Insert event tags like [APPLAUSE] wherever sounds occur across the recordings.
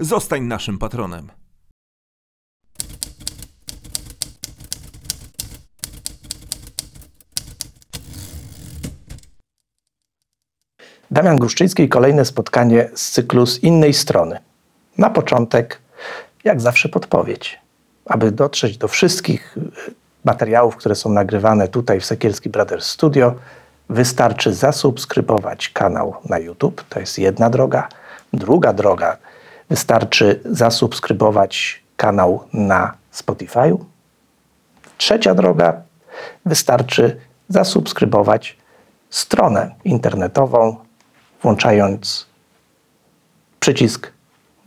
Zostań naszym patronem. Damian Gruszczyński kolejne spotkanie z cyklu z innej strony. Na początek, jak zawsze, podpowiedź. Aby dotrzeć do wszystkich y, materiałów, które są nagrywane tutaj w Sekielski Brothers Studio, wystarczy zasubskrybować kanał na YouTube. To jest jedna droga. Druga droga, wystarczy zasubskrybować kanał na Spotify. Trzecia droga, wystarczy zasubskrybować stronę internetową, włączając przycisk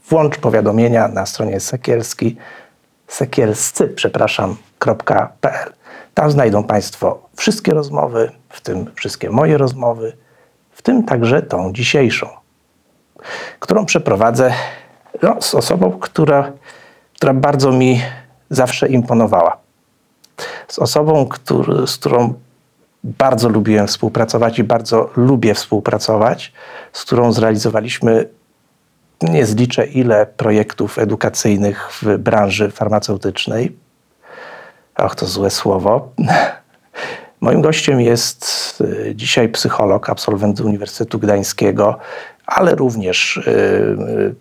włącz powiadomienia na stronie Sekielski, sekielscy, przepraszam, .pl. Tam znajdą Państwo wszystkie rozmowy, w tym wszystkie moje rozmowy, w tym także tą dzisiejszą, którą przeprowadzę no, z osobą, która, która bardzo mi zawsze imponowała. Z osobą, który, z którą bardzo lubiłem współpracować i bardzo lubię współpracować, z którą zrealizowaliśmy nie zliczę ile projektów edukacyjnych w branży farmaceutycznej. Och, to złe słowo. [LAUGHS] Moim gościem jest y, dzisiaj psycholog, absolwent Uniwersytetu Gdańskiego, ale również y,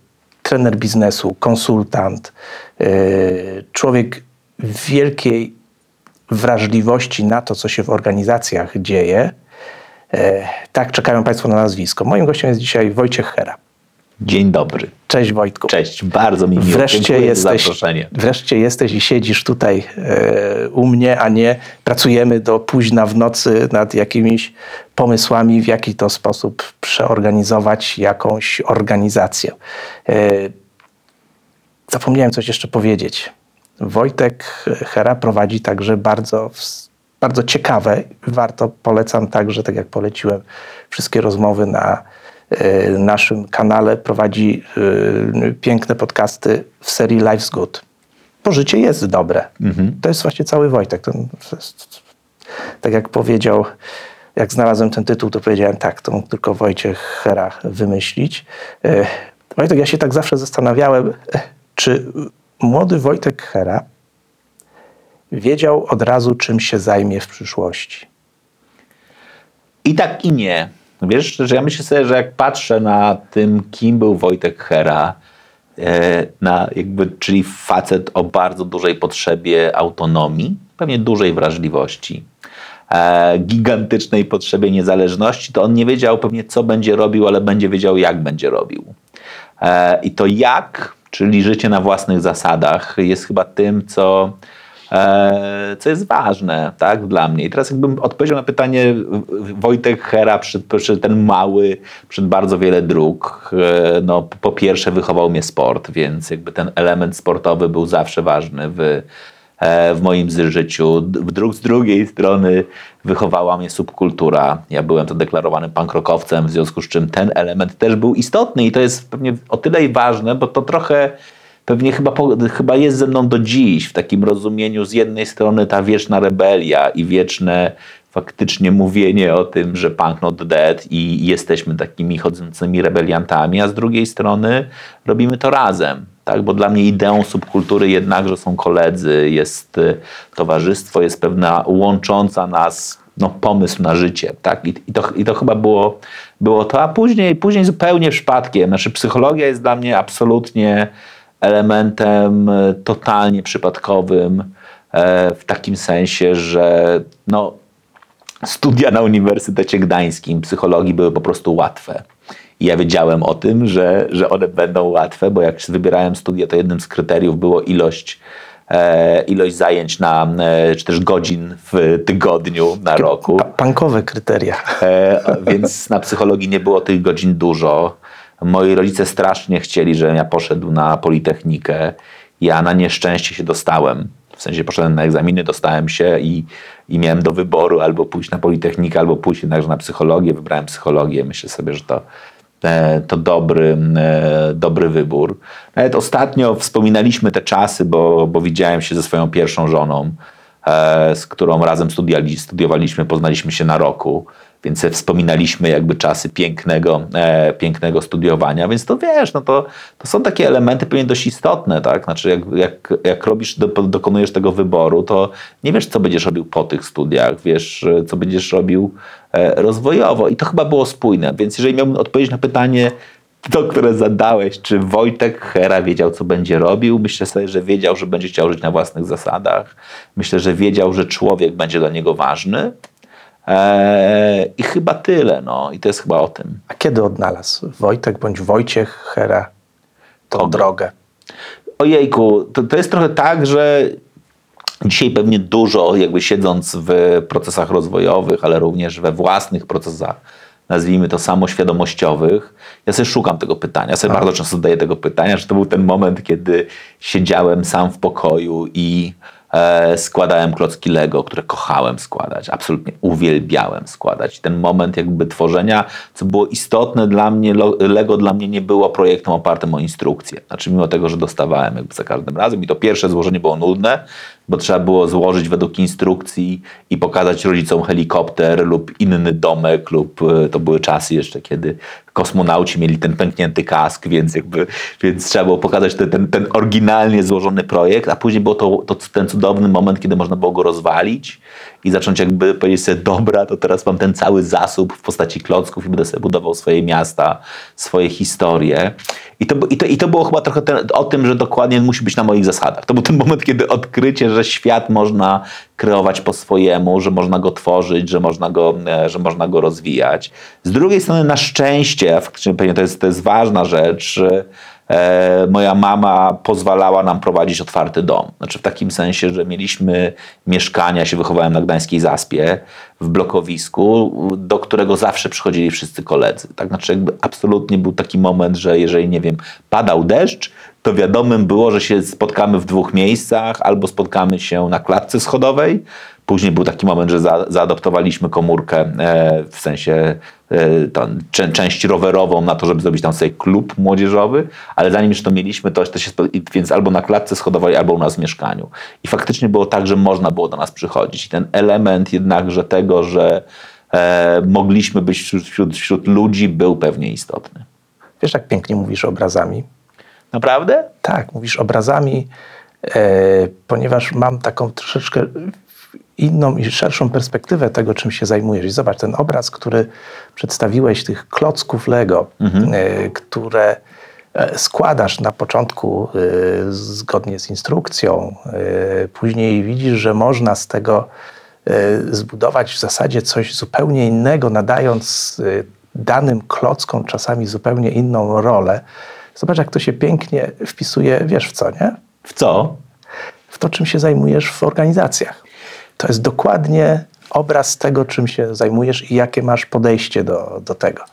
trener biznesu, konsultant, y, człowiek wielkiej wrażliwości na to, co się w organizacjach dzieje. E, tak, czekają Państwo na nazwisko. Moim gościem jest dzisiaj Wojciech Hera. Dzień dobry. Cześć Wojtku. Cześć, bardzo mi miło. Wreszcie Dziękuję jesteś, za zaproszenie. wreszcie jesteś i siedzisz tutaj e, u mnie, a nie pracujemy do późna w nocy nad jakimiś pomysłami, w jaki to sposób przeorganizować jakąś organizację. E, zapomniałem coś jeszcze powiedzieć. Wojtek Hera prowadzi także bardzo, bardzo ciekawe, warto, polecam także, tak jak poleciłem, wszystkie rozmowy na naszym kanale, prowadzi e, piękne podcasty w serii Life's Good. Bo życie jest dobre. Mhm. To jest właśnie cały Wojtek. To, to jest, tak jak powiedział, jak znalazłem ten tytuł, to powiedziałem tak, to mógł tylko Wojciech Hera wymyślić. E, Wojtek, ja się tak zawsze zastanawiałem, czy młody Wojtek Hera wiedział od razu, czym się zajmie w przyszłości. I tak i nie. Wiesz, że ja myślę sobie, że jak patrzę na tym, kim był Wojtek Hera, e, na jakby, czyli facet o bardzo dużej potrzebie autonomii, pewnie dużej wrażliwości, e, gigantycznej potrzebie niezależności, to on nie wiedział pewnie, co będzie robił, ale będzie wiedział, jak będzie robił. E, I to jak czyli życie na własnych zasadach, jest chyba tym, co, co jest ważne tak, dla mnie. I teraz jakbym odpowiedział na pytanie Wojtek Hera, przed, przed ten mały, przed bardzo wiele dróg. E, no, po pierwsze wychował mnie sport, więc jakby ten element sportowy był zawsze ważny w E, w moim życiu. Z drugiej strony wychowała mnie subkultura. Ja byłem to deklarowanym pankrokowcem, w związku z czym ten element też był istotny i to jest pewnie o tyle ważne, bo to trochę pewnie chyba, chyba jest ze mną do dziś w takim rozumieniu z jednej strony ta wieczna rebelia i wieczne faktycznie mówienie o tym, że punk not dead i jesteśmy takimi chodzącymi rebeliantami, a z drugiej strony robimy to razem tak? Bo dla mnie ideą subkultury jednakże są koledzy, jest y, towarzystwo, jest pewna łącząca nas no, pomysł na życie. Tak? I, i, to, I to chyba było, było to, a później, później zupełnie przypadkiem. Znaczy, psychologia jest dla mnie absolutnie elementem y, totalnie przypadkowym, e, w takim sensie, że no, studia na Uniwersytecie Gdańskim psychologii były po prostu łatwe. I ja wiedziałem o tym, że, że one będą łatwe, bo jak wybierałem studia, to jednym z kryteriów było ilość e, ilość zajęć na, e, czy też godzin w tygodniu na roku. Pankowe kryteria. E, więc na psychologii nie było tych godzin dużo. Moi rodzice strasznie chcieli, żebym ja poszedł na Politechnikę. Ja na nieszczęście się dostałem. W sensie poszedłem na egzaminy, dostałem się i, i miałem do wyboru albo pójść na Politechnikę, albo pójść jednakże na psychologię. Wybrałem psychologię. Myślę sobie, że to, e, to dobry, e, dobry wybór. Nawet ostatnio wspominaliśmy te czasy, bo, bo widziałem się ze swoją pierwszą żoną, e, z którą razem studiowaliśmy, poznaliśmy się na roku więc wspominaliśmy jakby czasy pięknego, e, pięknego studiowania, więc to wiesz, no to, to są takie elementy pewnie dość istotne, tak? Znaczy jak, jak, jak robisz, do, dokonujesz tego wyboru, to nie wiesz, co będziesz robił po tych studiach, wiesz, co będziesz robił e, rozwojowo i to chyba było spójne, więc jeżeli miałbym odpowiedzieć na pytanie, to, które zadałeś, czy Wojtek Hera wiedział, co będzie robił? Myślę sobie, że wiedział, że będzie chciał żyć na własnych zasadach. Myślę, że wiedział, że człowiek będzie dla niego ważny. Eee, I chyba tyle, no. I to jest chyba o tym. A kiedy odnalazł Wojtek bądź Wojciech Hera tą Kogo? drogę? Ojejku, to, to jest trochę tak, że dzisiaj pewnie dużo, jakby siedząc w procesach rozwojowych, ale również we własnych procesach, nazwijmy to samoświadomościowych, ja sobie szukam tego pytania. Ja sobie A. bardzo często zadaję tego pytania, że to był ten moment, kiedy siedziałem sam w pokoju i składałem klocki Lego, które kochałem składać, absolutnie uwielbiałem składać. Ten moment jakby tworzenia, co było istotne dla mnie, Lego dla mnie nie było projektem opartym o instrukcję. Znaczy mimo tego, że dostawałem jakby za każdym razem i to pierwsze złożenie było nudne, bo trzeba było złożyć według instrukcji i pokazać rodzicom helikopter lub inny domek lub e, to były czasy jeszcze, kiedy kosmonauci mieli ten pęknięty kask, więc jakby, więc trzeba było pokazać ten, ten, ten oryginalnie złożony projekt, a później był to, to ten cudowny moment, kiedy można było go rozwalić i zacząć jakby powiedzieć sobie, dobra, to teraz mam ten cały zasób w postaci klocków i będę sobie budował swoje miasta, swoje historie. I to, i to, i to było chyba trochę ten, o tym, że dokładnie musi być na moich zasadach. To był ten moment, kiedy odkrycie, że świat można kreować po swojemu, że można go tworzyć, że można go, e, że można go rozwijać. Z drugiej strony na szczęście, to jest, to jest ważna rzecz, moja mama pozwalała nam prowadzić otwarty dom. Znaczy w takim sensie, że mieliśmy mieszkania, się wychowałem na Gdańskiej Zaspie, w blokowisku, do którego zawsze przychodzili wszyscy koledzy. Tak znaczy jakby absolutnie był taki moment, że jeżeli, nie wiem, padał deszcz, to wiadomym było, że się spotkamy w dwóch miejscach, albo spotkamy się na klatce schodowej. Później był taki moment, że za, zaadoptowaliśmy komórkę, e, w sensie e, część rowerową na to, żeby zrobić tam sobie klub młodzieżowy, ale zanim już to mieliśmy, to, to się, więc albo na klatce schodowej, albo u nas w mieszkaniu. I faktycznie było tak, że można było do nas przychodzić. I ten element jednakże tego, że e, mogliśmy być wśród, wśród, wśród ludzi, był pewnie istotny. Wiesz, jak pięknie mówisz obrazami? Naprawdę? Tak, mówisz obrazami, e, ponieważ mam taką troszeczkę inną i szerszą perspektywę tego, czym się zajmujesz. I zobacz, ten obraz, który przedstawiłeś, tych klocków Lego, e, które e, składasz na początku e, zgodnie z instrukcją, później widzisz, że można z tego zbudować w zasadzie coś zupełnie innego, nadając danym klockom czasami zupełnie inną rolę. Zobacz, jak to się pięknie wpisuje, wiesz w co, nie? W co? W to, czym się zajmujesz w organizacjach. To jest dokładnie obraz tego, czym się zajmujesz i jakie masz podejście do, do tego.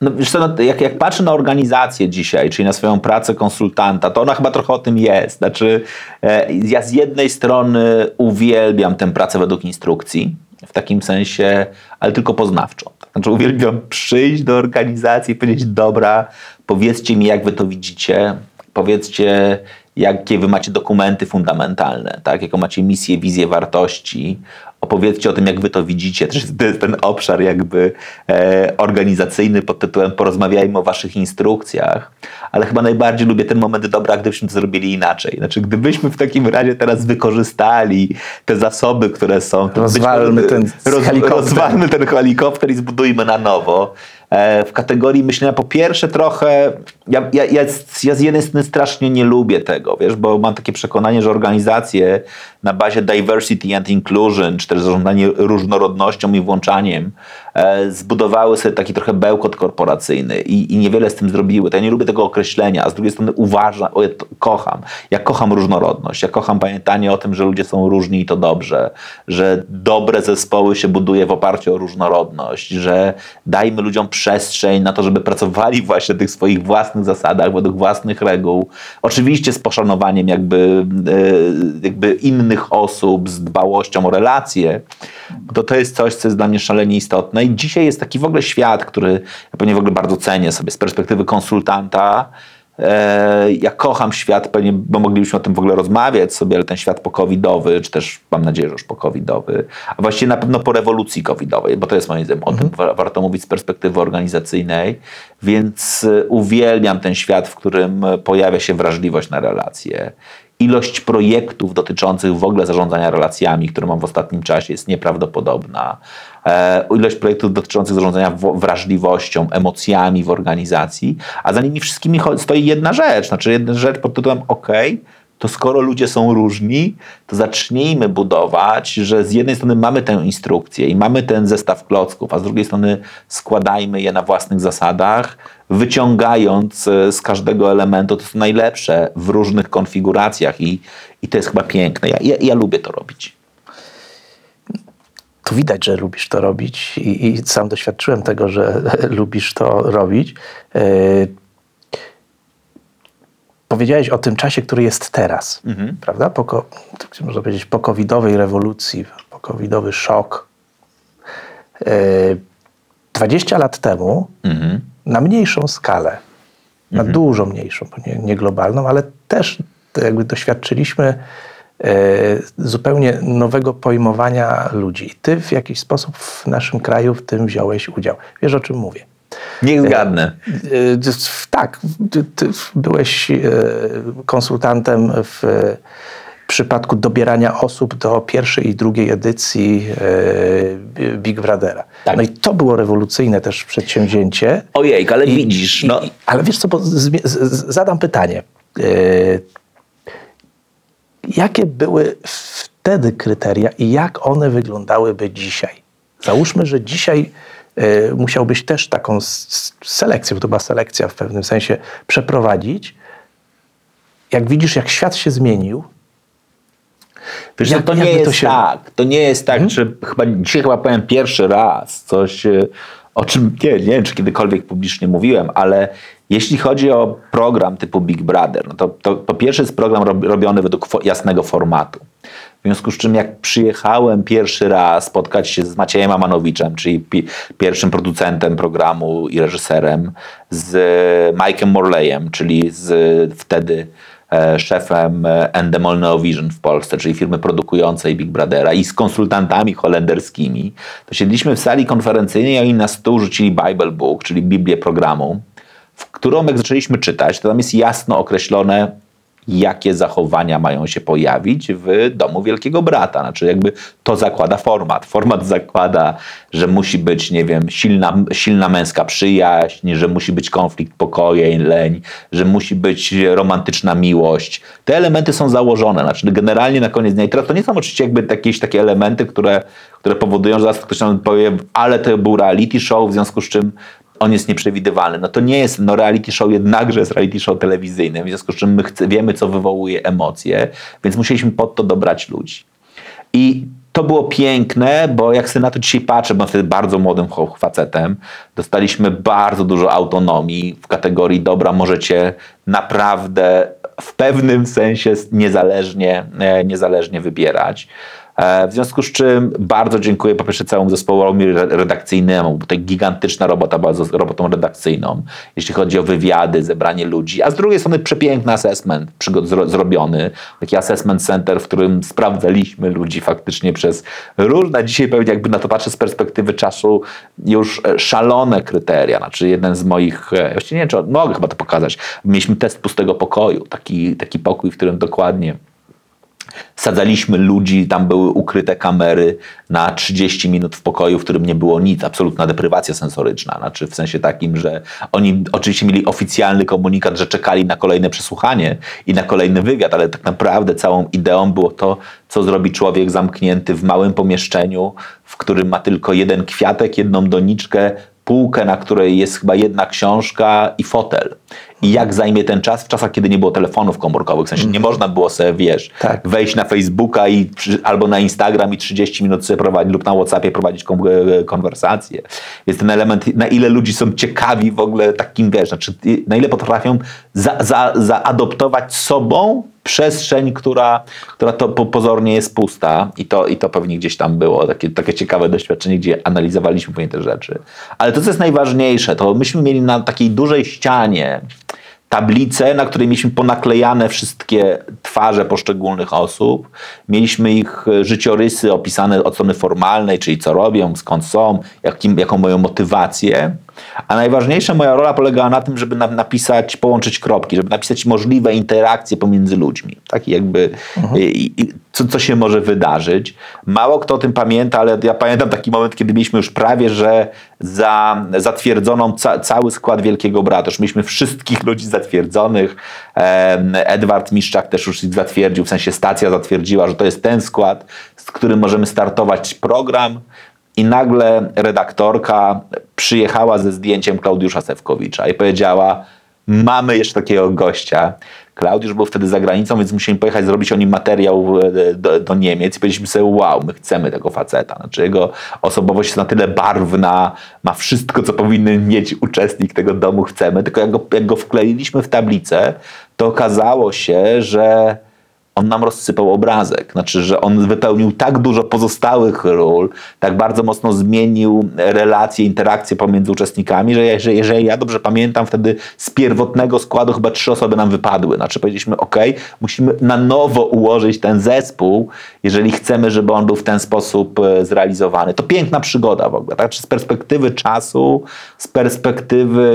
No, wiesz co, no, jak, jak patrzę na organizację dzisiaj, czyli na swoją pracę konsultanta, to ona chyba trochę o tym jest. Znaczy, e, ja z jednej strony uwielbiam tę pracę według instrukcji, w takim sensie, ale tylko poznawczą. Znaczy, uwielbiam przyjść do organizacji i powiedzieć, dobra, powiedzcie mi, jak wy to widzicie, powiedzcie, jakie wy macie dokumenty fundamentalne, tak? jaką macie misję, wizję, wartości. Opowiedzcie o tym, jak wy to widzicie. To jest ten obszar jakby e, organizacyjny pod tytułem porozmawiajmy o waszych instrukcjach. Ale chyba najbardziej lubię ten moment, dobra, gdybyśmy to zrobili inaczej. Znaczy, gdybyśmy w takim razie teraz wykorzystali te zasoby, które są. być Rozwalmy może- ten helikopter. Rozwalmy ten helikopter i zbudujmy na nowo. E, w kategorii myślenia. Po pierwsze trochę, ja, ja, ja, z- jednej strony strasznie nie lubię tego, wiesz, bo mam takie przekonanie, że organizacje na bazie diversity and inclusion, czy też zarządzanie różnorodnością i włączaniem, e, zbudowały sobie taki trochę bełkot korporacyjny i, i niewiele z tym zrobiły. To ja nie lubię tego określenia, a z drugiej strony uważam, o, ja kocham. Ja kocham różnorodność, ja kocham pamiętanie o tym, że ludzie są różni i to dobrze, że dobre zespoły się buduje w oparciu o różnorodność, że dajmy ludziom przestrzeń na to, żeby pracowali [LAUGHS] właśnie w tych swoich własnych zasadach, według własnych reguł. Oczywiście z poszanowaniem jakby, e, jakby innych osób, z dbałością o relacje, to to jest coś, co jest dla mnie szalenie istotne. I dzisiaj jest taki w ogóle świat, który ja pewnie w ogóle bardzo cenię sobie z perspektywy konsultanta, E, Ja kocham świat, pewnie, bo moglibyśmy o tym w ogóle rozmawiać sobie, ale ten świat pokowidowy, czy też mam nadzieję, że już pokowidowy, a właściwie na pewno po rewolucji covidowej, bo to jest moim zdaniem, o tym wa- warto mówić z perspektywy organizacyjnej, więc e, uwielbiam ten świat, w którym pojawia się wrażliwość na relacje. Ilość projektów dotyczących w ogóle zarządzania relacjami, które mam w ostatnim czasie, jest nieprawdopodobna. E, ilość projektów dotyczących zarządzania wo- wrażliwością, emocjami w organizacji, a za nimi wszystkimi stoi jedna rzecz, znaczy jedna rzecz pod tytułem OK, to skoro ludzie są różni, to zacznijmy budować, że z jednej strony mamy tę instrukcję i mamy ten zestaw klocków, a z drugiej strony składajmy je na własnych zasadach, wyciągając e, z każdego elementu to, co najlepsze w różnych konfiguracjach i, i to jest chyba piękne. Ja, ja, ja lubię to robić. To widać, że lubisz to robić i, i sam doświadczyłem tego, że [LAUGHS] lubisz to robić. E, Powiedziałeś o tym czasie, który jest teraz, prawda? Po, tak można powiedzieć, po covidowej rewolucji, po covidowy szok. E, 20 lat temu na mniejszą skalę, na dużo mniejszą, nie, nie globalną, ale też jakby doświadczyliśmy e, zupełnie nowego pojmowania ludzi. I ty w jakiś sposób w naszym kraju w tym wziąłeś udział. Wiesz o czym mówię? Niech zgadnę. E, Tak, ty, ty byłeś e, konsultantem w e, przypadku dobierania osób do pierwszej i drugiej edycji e, Big Brothera. Tak. No i to było rewolucyjne też przedsięwzięcie. Ojej, ale widzisz, I, no, i, ale wiesz co, zadam pytanie. E, jakie były wtedy kryteria i jak one wyglądałyby dzisiaj? Załóżmy, że dzisiaj e, musiałbyś też taką selekcję, bo to była selekcja w pewnym sensie, przeprowadzić. Jak widzisz, jak świat się zmienił, Wiesz, Jak- to nie jest to się- tak. To nie jest tak, że chyba dzisiaj chyba powiem pierwszy raz coś, e, o czym nie, nie wiem, czy kiedykolwiek publicznie mówiłem, ale jeśli chodzi o program typu Big Brother, no to, to po pierwsze jest program rob, robiony według jasnego formatu. W związku z czym jak przyjechałem pierwszy raz spotkać się z Maciejem Amanowiczem, czyli pi, pierwszym producentem programu i reżyserem, z Mike'em Morleyem, czyli z wtedy e, szefem e, Endemol Neovision w Polsce, czyli firmy produkującej Big Brothera i z konsultantami holenderskimi, to siedliśmy w sali konferencyjnej, a oni na stół rzucili Bible Book, czyli Biblię programu, w którą jak zaczęliśmy czytać, to tam jest jasno określone, jakie zachowania mają się pojawić w domu Wielkiego Brata. Znaczy jakby to zakłada format. Format zakłada, że musi być, nie wiem, silna, silna męska przyjaźń, że musi być konflikt pokoje, leń, że musi być romantyczna miłość. Te elementy są założone. Znaczy generalnie na koniec dnia. I teraz to nie są oczywiście jakby jakieś takie elementy, które, które powodują, że zaraz ktoś nam powie, ale to był reality show, w związku z czym on jest nieprzewidywalny. No to nie jest, no reality show jednakże jest reality show telewizyjnym, w związku z czym my chce, wiemy, co wywołuje emocje, więc musieliśmy pod to dobrać ludzi. I to było piękne, bo jak sobie na to dzisiaj patrzę, byłem wtedy bardzo młodym facetem, dostaliśmy bardzo dużo autonomii w kategorii dobra, możecie naprawdę w pewnym sensie niezależnie, e, niezależnie wybierać. E, W związku z czym bardzo dziękuję po pierwsze całemu zespołowi re- redakcyjnemu, bo to gigantyczna robota była z robotą redakcyjną, jeśli chodzi o wywiady, zebranie ludzi, a z drugiej strony przepiękny assessment zrobiony, taki assessment center, w którym sprawdzaliśmy ludzi faktycznie przez różne, dzisiaj pewnie jakby na to patrzę z perspektywy czasu, już e, szalone kryteria, znaczy jeden z moich, e, właściwie nie wiem, czy mogę chyba to pokazać, mieliśmy test pustego pokoju, taki, taki pokój, w którym dokładnie Sadzaliśmy ludzi, tam były ukryte kamery na 30 minut w pokoju, w którym nie było nic, absolutna deprywacja sensoryczna. Znaczy w sensie takim, że oni oczywiście mieli oficjalny komunikat, że czekali na kolejne przesłuchanie i na kolejny wywiad, ale tak naprawdę całą ideą było to, co zrobi człowiek zamknięty w małym pomieszczeniu, w którym ma tylko jeden kwiatek, jedną doniczkę, półkę, na której jest chyba jedna książka i fotel. I jak zajmie ten czas w czasach, kiedy nie było telefonów komórkowych, w sensie nie można było sobie, wiesz, Tak. wejść na Facebooka i, albo na Instagram i 30 minut sobie prowadzić, lub na Whatsappie prowadzić kom- e, konwersację. Więc ten element, na ile ludzi są ciekawi w ogóle takim, wiesz, znaczy, na ile potrafią za, za, zaadoptować sobą przestrzeń, która, która to po, pozornie jest pusta i to, i to pewnie gdzieś tam było, takie, takie ciekawe doświadczenie, gdzie analizowaliśmy pewnie te rzeczy. Ale to, co jest najważniejsze, to myśmy mieli na takiej dużej ścianie tablicę, na której mieliśmy ponaklejane wszystkie twarze poszczególnych osób. Mieliśmy ich e, życiorysy opisane od strony formalnej, czyli co robią, skąd są, jakim, jaką mają motywację. A najważniejsza moja rola polegała na tym, żeby na, napisać, połączyć kropki, żeby napisać możliwe interakcje pomiędzy ludźmi. Tak jakby i, i, co, co się może wydarzyć. Mało kto o tym pamięta, ale ja pamiętam taki moment, kiedy mieliśmy już prawie, że za zatwierdzoną ca, cały skład Wielkiego Brata. Już mieliśmy wszystkich ludzi zatwierdzonych. Edward Miszczak też już ich zatwierdził, w sensie stacja zatwierdziła, że to jest ten skład, z którym możemy startować program. I nagle redaktorka przyjechała ze zdjęciem Klaudiusza Sewkowicza i powiedziała: Mamy jeszcze takiego gościa. Klaudiusz był wtedy za granicą, więc musieliśmy pojechać zrobić o nim materiał e, do, do Niemiec i powiedzieliśmy sobie: Wow, my chcemy tego faceta. Znaczy, jego osobowość jest na tyle barwna, ma wszystko, co powinien mieć uczestnik tego domu, chcemy. Tylko jak go, jak go wkleiliśmy w tablicę, to okazało się, że on nam rozsypał obrazek. Znaczy, że on wypełnił tak dużo pozostałych ról, tak bardzo mocno zmienił relacje, interakcje pomiędzy uczestnikami, że jeżeli, jeżeli ja dobrze pamiętam, wtedy z pierwotnego składu chyba trzy osoby nam wypadły. Znaczy powiedzieliśmy, ok, musimy na nowo ułożyć ten zespół, jeżeli chcemy, żeby on był w ten sposób e, zrealizowany. To piękna przygoda w ogóle. Tak? Z perspektywy czasu, z perspektywy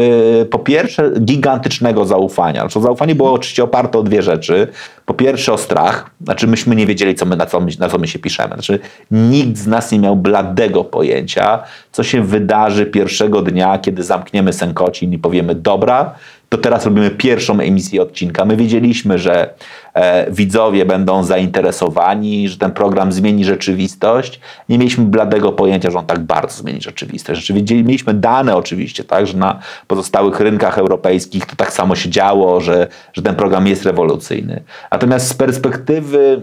po pierwsze gigantycznego zaufania. Znaczy, zaufanie było oczywiście oparte o dwie rzeczy. Po pierwsze o strach, znaczy myśmy nie wiedzieli, co my, na, co my, na co my się piszemy. Znaczy, nikt z nas nie miał bladego pojęcia, co się wydarzy pierwszego dnia, kiedy zamkniemy Sękocin i powiemy, dobra, to teraz robimy pierwszą emisję odcinka. My wiedzieliśmy, że e, widzowie będą zainteresowani, że ten program zmieni rzeczywistość. Nie mieliśmy bladego pojęcia, że on tak bardzo zmieni rzeczywistość. Wiedzieli, mieliśmy dane oczywiście, tak, że na pozostałych rynkach europejskich to tak samo się działo, że, że ten program jest rewolucyjny. Natomiast z perspektywy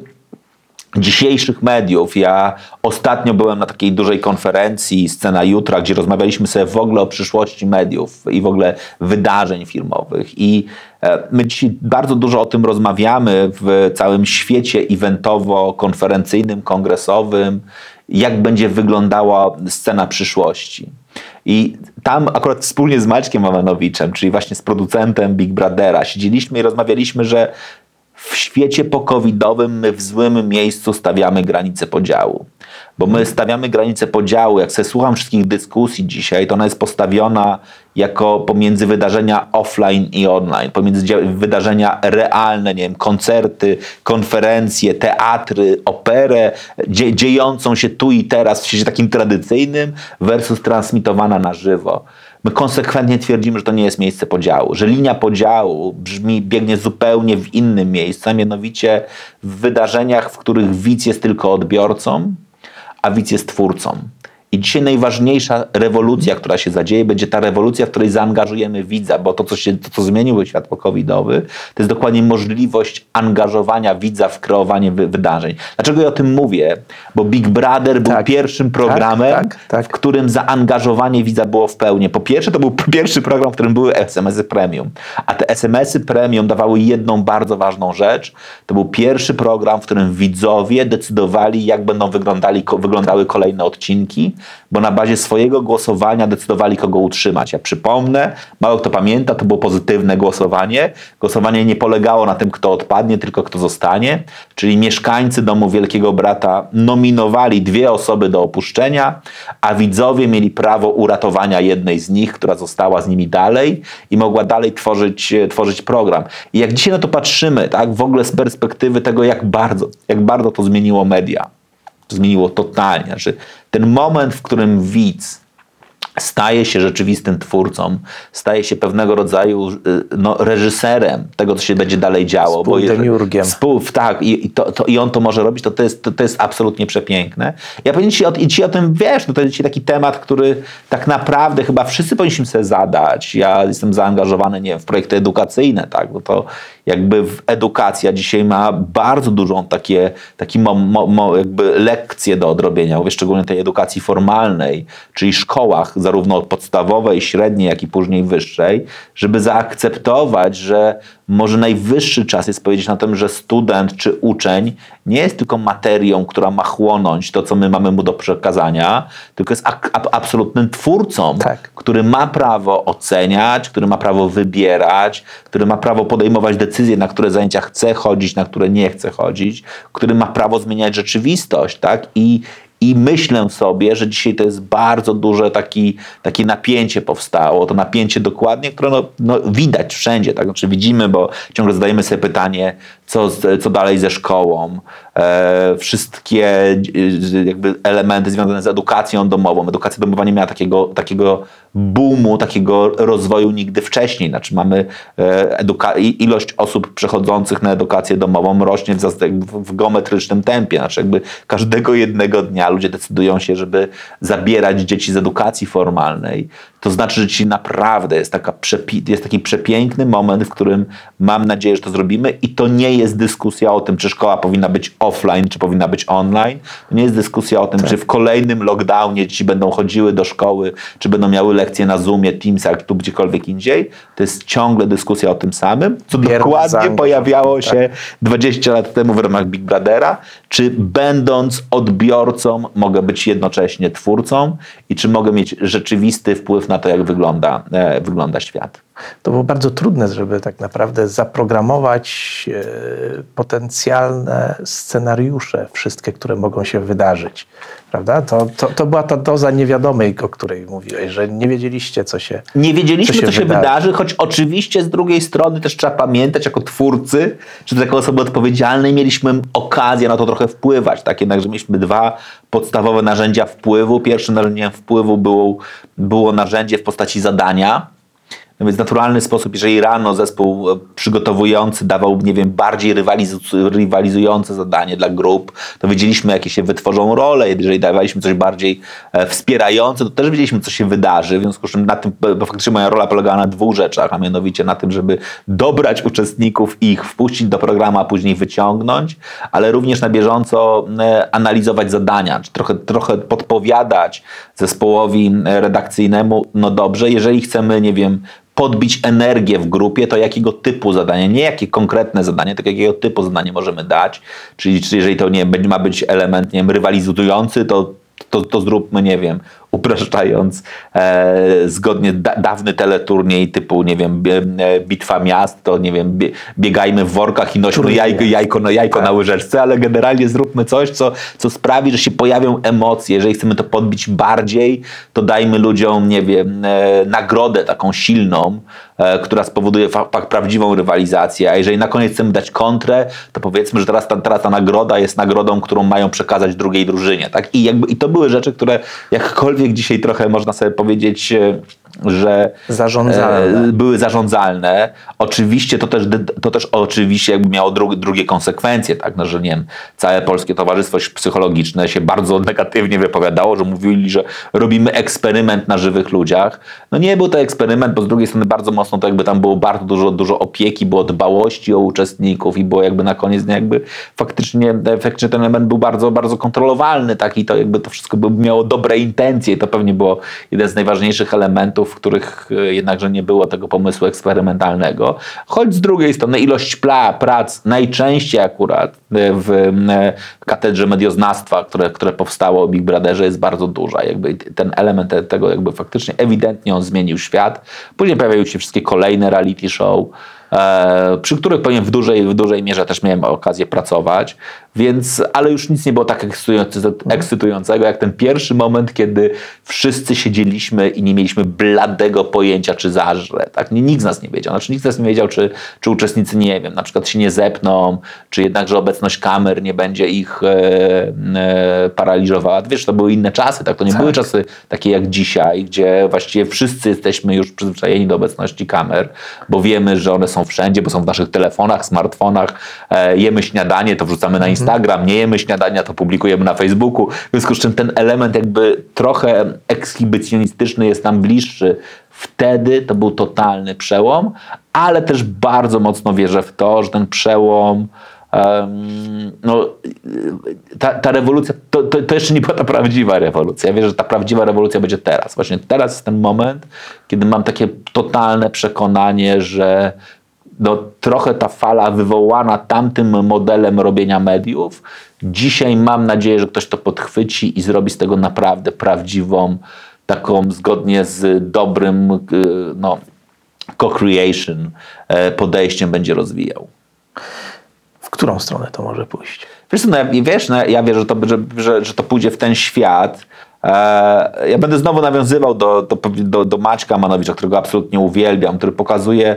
dzisiejszych mediów. Ja ostatnio byłem na takiej dużej konferencji Scena Jutra, gdzie rozmawialiśmy sobie w ogóle o przyszłości mediów i w ogóle wydarzeń filmowych. I e, my dzisiaj bardzo dużo o tym rozmawiamy w całym świecie eventowo-konferencyjnym, kongresowym, jak będzie wyglądała scena przyszłości. I tam akurat wspólnie z Maćkiem Mamanowiczem, czyli właśnie z producentem Big Brothera, siedzieliśmy i rozmawialiśmy, że w świecie pokowidowym my w złym miejscu stawiamy granicę podziału. Bo my stawiamy granicę podziału, jak sobie słucham wszystkich dyskusji dzisiaj, to ona jest postawiona jako pomiędzy wydarzenia offline i online, pomiędzy wydarzenia realne, nie wiem, koncerty, konferencje, teatry, operę, dzie- dziejącą się tu i teraz w świecie takim tradycyjnym versus transmitowana na żywo. My konsekwentnie twierdzimy, że to nie jest miejsce podziału, że linia podziału brzmi, biegnie zupełnie w innym miejscu, a mianowicie w wydarzeniach, w których widz jest tylko odbiorcą, a widz jest twórcą. I dzisiaj najważniejsza rewolucja, która się zadzieje, będzie ta rewolucja, w której zaangażujemy widza, bo to, co, się, to, co zmienił świat pokowidowy, to jest dokładnie możliwość angażowania widza w kreowanie wy, wydarzeń. Dlaczego ja o tym mówię? Bo Big Brother był Tak. pierwszym programem, tak, tak. w którym zaangażowanie widza było w pełni. Po pierwsze, to był [LAUGHS] pierwszy program, w którym były SMS-y premium. A te SMS-y premium dawały jedną bardzo ważną rzecz. To był pierwszy program, w którym widzowie decydowali, jak będą wyglądali, wyglądały kolejne odcinki bo na bazie swojego głosowania decydowali, kogo utrzymać. Ja przypomnę, mało kto pamięta, to było pozytywne głosowanie. Głosowanie nie polegało na tym, kto odpadnie, tylko kto zostanie. Czyli mieszkańcy domu Wielkiego Brata nominowali dwie osoby do opuszczenia, a widzowie mieli prawo uratowania jednej z nich, która została z nimi dalej i mogła dalej tworzyć, tworzyć program. I jak dzisiaj na to patrzymy, tak, w ogóle z perspektywy tego, jak bardzo, jak bardzo to zmieniło media. Zmieniło totalnie. Znaczy, ten moment, w którym widz staje się rzeczywistym twórcą, staje się pewnego rodzaju y, no, reżyserem tego, co się będzie dalej działo. bo. Współ, tak, i, i, to, to, i on to może robić, to, to, jest, to, to jest absolutnie przepiękne. Ja powiem ci o, i ci o tym wiesz, no to jest taki temat, który tak naprawdę chyba wszyscy powinniśmy sobie zadać. Ja jestem zaangażowany, nie wiem, w projekty edukacyjne, tak, bo to jakby w edukacja dzisiaj ma bardzo dużą takie, taki mo, mo, jakby lekcje do odrobienia, mówię szczególnie tej edukacji formalnej, czyli szkołach, zarówno podstawowej, średniej, jak i później wyższej, żeby zaakceptować, że może najwyższy czas jest powiedzieć na tym, że student czy uczeń nie jest tylko materią, która ma chłonąć to, co my mamy mu do przekazania, tylko jest absolutnym twórcą, Tak. który ma prawo oceniać, który ma prawo wybierać, który ma prawo podejmować decyzje, na które zajęcia chce chodzić, na które nie chce chodzić, który ma prawo zmieniać rzeczywistość, tak? I, i myślę sobie, że dzisiaj to jest bardzo duże taki, takie napięcie powstało. To napięcie dokładnie, które no, no widać wszędzie. Tak? Znaczy widzimy, bo ciągle zadajemy sobie pytanie, co, co dalej ze szkołą. E, wszystkie e, jakby elementy związane z edukacją domową. Edukacja domowa nie miała takiego, takiego boomu, takiego rozwoju nigdy wcześniej. Znaczy mamy e, ilość osób przechodzących na edukację domową rośnie w, w geometrycznym tempie. Znaczy jakby każdego jednego dnia ludzie decydują się, żeby zabierać dzieci z edukacji formalnej. To znaczy, że ci naprawdę jest, taka jest taki przepiękny moment, w którym mam nadzieję, że to zrobimy i to nie jest dyskusja o tym, czy szkoła powinna być offline, czy powinna być online. To nie jest dyskusja o tym, czy w kolejnym lockdownie dzieci będą chodziły do szkoły, czy będą miały lekcje na Zoomie, Teamsach, tu gdziekolwiek indziej. To jest ciągle dyskusja o tym samym, co dokładnie pojawiało się 20 lat temu w ramach Big Brothera. Czy będąc odbiorcą mogę być jednocześnie twórcą i czy mogę mieć rzeczywisty wpływ na to, jak wygląda, e, wygląda świat. To było bardzo trudne, żeby tak naprawdę zaprogramować e, potencjalne scenariusze, wszystkie, które mogą się wydarzyć. Prawda? To, to, to była ta doza niewiadomej, o której mówiłeś, że nie wiedzieliście, co się Nie wiedzieliśmy, co Co się, się wydarzy. wydarzy. choć oczywiście z drugiej strony też trzeba pamiętać jako twórcy, czy jako osoby odpowiedzialnej mieliśmy okazję na to trochę wpływać. Tak jednak, że mieliśmy dwa podstawowe narzędzia wpływu. Pierwszym narzędziem wpływu było, było narzędzie w postaci zadania. No więc naturalny sposób, jeżeli rano zespół e, przygotowujący dawał, nie wiem, bardziej rywalizu- rywalizujące zadanie dla grup, to wiedzieliśmy, jakie się wytworzą role. Jeżeli dawaliśmy coś bardziej e, wspierające, to też wiedzieliśmy, co się wydarzy. W związku z czym na tym, bo faktycznie moja rola polegała na dwóch rzeczach, a mianowicie na tym, żeby dobrać uczestników ich wpuścić do programu, a później wyciągnąć, ale również na bieżąco e, analizować zadania, czy trochę, trochę podpowiadać zespołowi redakcyjnemu, no dobrze, jeżeli chcemy, nie wiem, podbić energię w grupie, to jakiego typu zadanie, nie jakie konkretne zadanie, tylko jakiego typu zadanie możemy dać. Czyli, czyli jeżeli to nie ma być element nie wiem, rywalizujący, to, to, to zróbmy, nie wiem, upraszczając, e, zgodnie da, dawny teleturniej typu, nie wiem, bie, e, bitwa miast, to nie wiem, bie, biegajmy w workach i nośmy jajko, jajko, na, jajko na łyżeczce, ale generalnie zróbmy coś, co, co sprawi, że się pojawią emocje. Jeżeli chcemy to podbić bardziej, to dajmy ludziom, nie wiem, e, nagrodę taką silną, e, która spowoduje fa- prawdziwą rywalizację. A jeżeli na koniec chcemy dać kontrę, to powiedzmy, że teraz ta, teraz ta nagroda jest nagrodą, którą mają przekazać drugiej drużynie. Tak? I, jakby, I to były rzeczy, które jakkolwiek dzisiaj trochę można sobie powiedzieć, e, że Zarządzalne. e, były zarządzalne. Oczywiście to też, to też oczywiście jakby miało dru, drugie konsekwencje, tak? No, że nie wiem, całe polskie towarzystwo psychologiczne się bardzo [LAUGHS] negatywnie wypowiadało, że mówili, że robimy eksperyment na żywych ludziach. No nie był to eksperyment, bo z drugiej strony bardzo mocno to jakby tam było bardzo dużo, dużo opieki, było dbałości o uczestników i było jakby na koniec dnia jakby faktycznie, faktycznie ten element był bardzo, bardzo kontrolowalny, tak? I to jakby to wszystko miało dobre intencje i to pewnie było jeden z najważniejszych elementów w których e, jednakże nie było tego pomysłu eksperymentalnego, choć z drugiej strony ilość prac najczęściej akurat e, w e, katedrze medioznawstwa, które, które powstało o Big Brotherze jest bardzo duża. Jakby ten element te- tego jakby faktycznie ewidentnie on zmienił świat. Później pojawiały się wszystkie kolejne reality show, przy których powiem w dużej, w dużej mierze też miałem okazję pracować, więc, ale już nic nie było tak ekscytujące- ekscytującego jak ten pierwszy moment, kiedy wszyscy siedzieliśmy i nie mieliśmy bladego pojęcia, czy zażre. Tak? Nikt z nas nie wiedział. Znaczy, nikt z nas nie wiedział, czy, czy uczestnicy, nie wiem, na przykład się nie zepną, czy jednakże obecność kamer nie będzie ich e, e, paraliżowała. Wiesz, to były inne czasy, tak? To nie były czasy takie jak dzisiaj, gdzie właściwie wszyscy jesteśmy już przyzwyczajeni do obecności kamer, bo wiemy, że one są wszędzie, bo są w naszych telefonach, smartfonach. E, jemy śniadanie, to wrzucamy na Instagram, nie jemy śniadania, to publikujemy na Facebooku. W związku z czym ten element jakby trochę ekshibicjonistyczny jest nam bliższy. Wtedy to był totalny przełom, ale też bardzo mocno wierzę w to, że ten przełom no, ta, ta rewolucja, to, to, to jeszcze nie była ta prawdziwa rewolucja. Ja wierzę, że ta prawdziwa rewolucja będzie teraz. Właśnie teraz jest ten moment, kiedy mam takie totalne przekonanie, że no, trochę ta fala wywołana tamtym modelem robienia mediów, dzisiaj mam nadzieję, że ktoś to podchwyci i zrobi z tego naprawdę prawdziwą, taką zgodnie z dobrym y, no, co-creation e, podejściem będzie rozwijał. W którą stronę to może pójść? Wiesz, co, no, wiesz no, ja wierzę, że to, że, że, że to pójdzie w ten świat. E, ja będę znowu nawiązywał do, do, do, do Maćka Manowicza, którego absolutnie uwielbiam, który pokazuje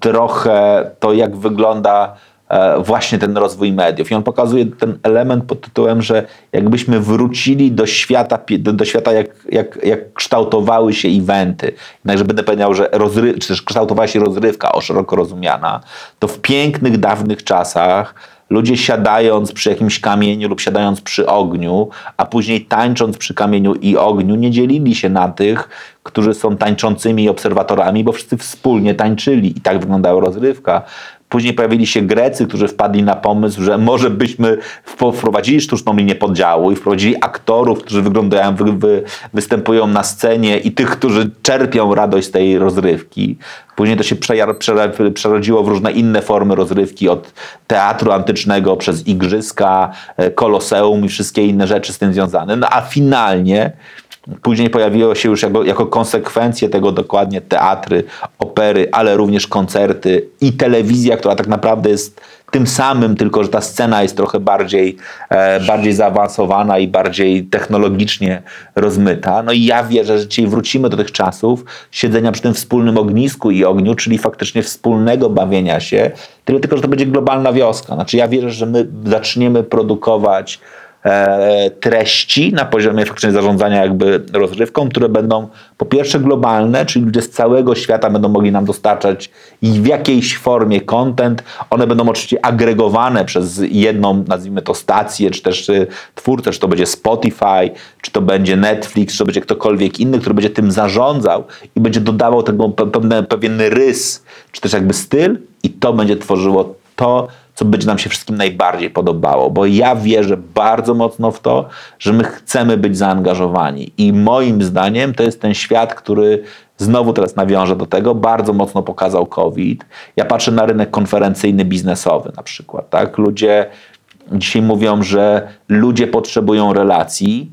trochę to, jak wygląda e, właśnie ten rozwój mediów. I on pokazuje ten element pod tytułem, że jakbyśmy wrócili do świata, do świata jak, jak, jak kształtowały się eventy. Jednakże będę powiedział, że rozry, czy też kształtowała się rozrywka o szeroko rozumiana, to w pięknych, dawnych czasach ludzie siadając przy jakimś kamieniu lub siadając przy ogniu, a później tańcząc przy kamieniu i ogniu, nie dzielili się na tych, którzy są tańczącymi obserwatorami, bo wszyscy wspólnie tańczyli i tak wyglądała rozrywka. Później pojawili się Grecy, którzy wpadli na pomysł, że może byśmy wprowadzili sztuczną linię podziału i wprowadzili aktorów, którzy wyglądają, wy, wy, występują na scenie i tych, którzy czerpią radość z tej rozrywki. Później to się przerodziło w różne inne formy rozrywki, od teatru antycznego przez igrzyska, e, koloseum i wszystkie inne rzeczy z tym związane. No a finalnie Później pojawiło się już jako, jako konsekwencje tego dokładnie teatry, opery, ale również koncerty i telewizja, która tak naprawdę jest tym samym, tylko że ta scena jest trochę bardziej, e, bardziej zaawansowana i bardziej technologicznie rozmyta. No i ja wierzę, że dzisiaj wrócimy do tych czasów siedzenia przy tym wspólnym ognisku i ogniu, czyli faktycznie wspólnego bawienia się, tyle tylko, że to będzie globalna wioska. Znaczy ja wierzę, że my zaczniemy produkować treści na poziomie faktycznie zarządzania jakby rozrywką, które będą po pierwsze globalne, czyli ludzie z całego świata będą mogli nam dostarczać i w jakiejś formie content. One będą oczywiście agregowane przez jedną, nazwijmy to stację, czy też y, twórcę, czy to będzie Spotify, czy to będzie Netflix, czy to będzie ktokolwiek inny, który będzie tym zarządzał i będzie dodawał tego pewien rys, czy też jakby styl i to będzie tworzyło to, co będzie nam się wszystkim najbardziej podobało, bo ja wierzę bardzo mocno w to, że my chcemy być zaangażowani i moim zdaniem to jest ten świat, który znowu teraz nawiążę do tego, bardzo mocno pokazał COVID. Ja patrzę na rynek konferencyjny, biznesowy na przykład, tak? Ludzie dzisiaj mówią, że ludzie potrzebują relacji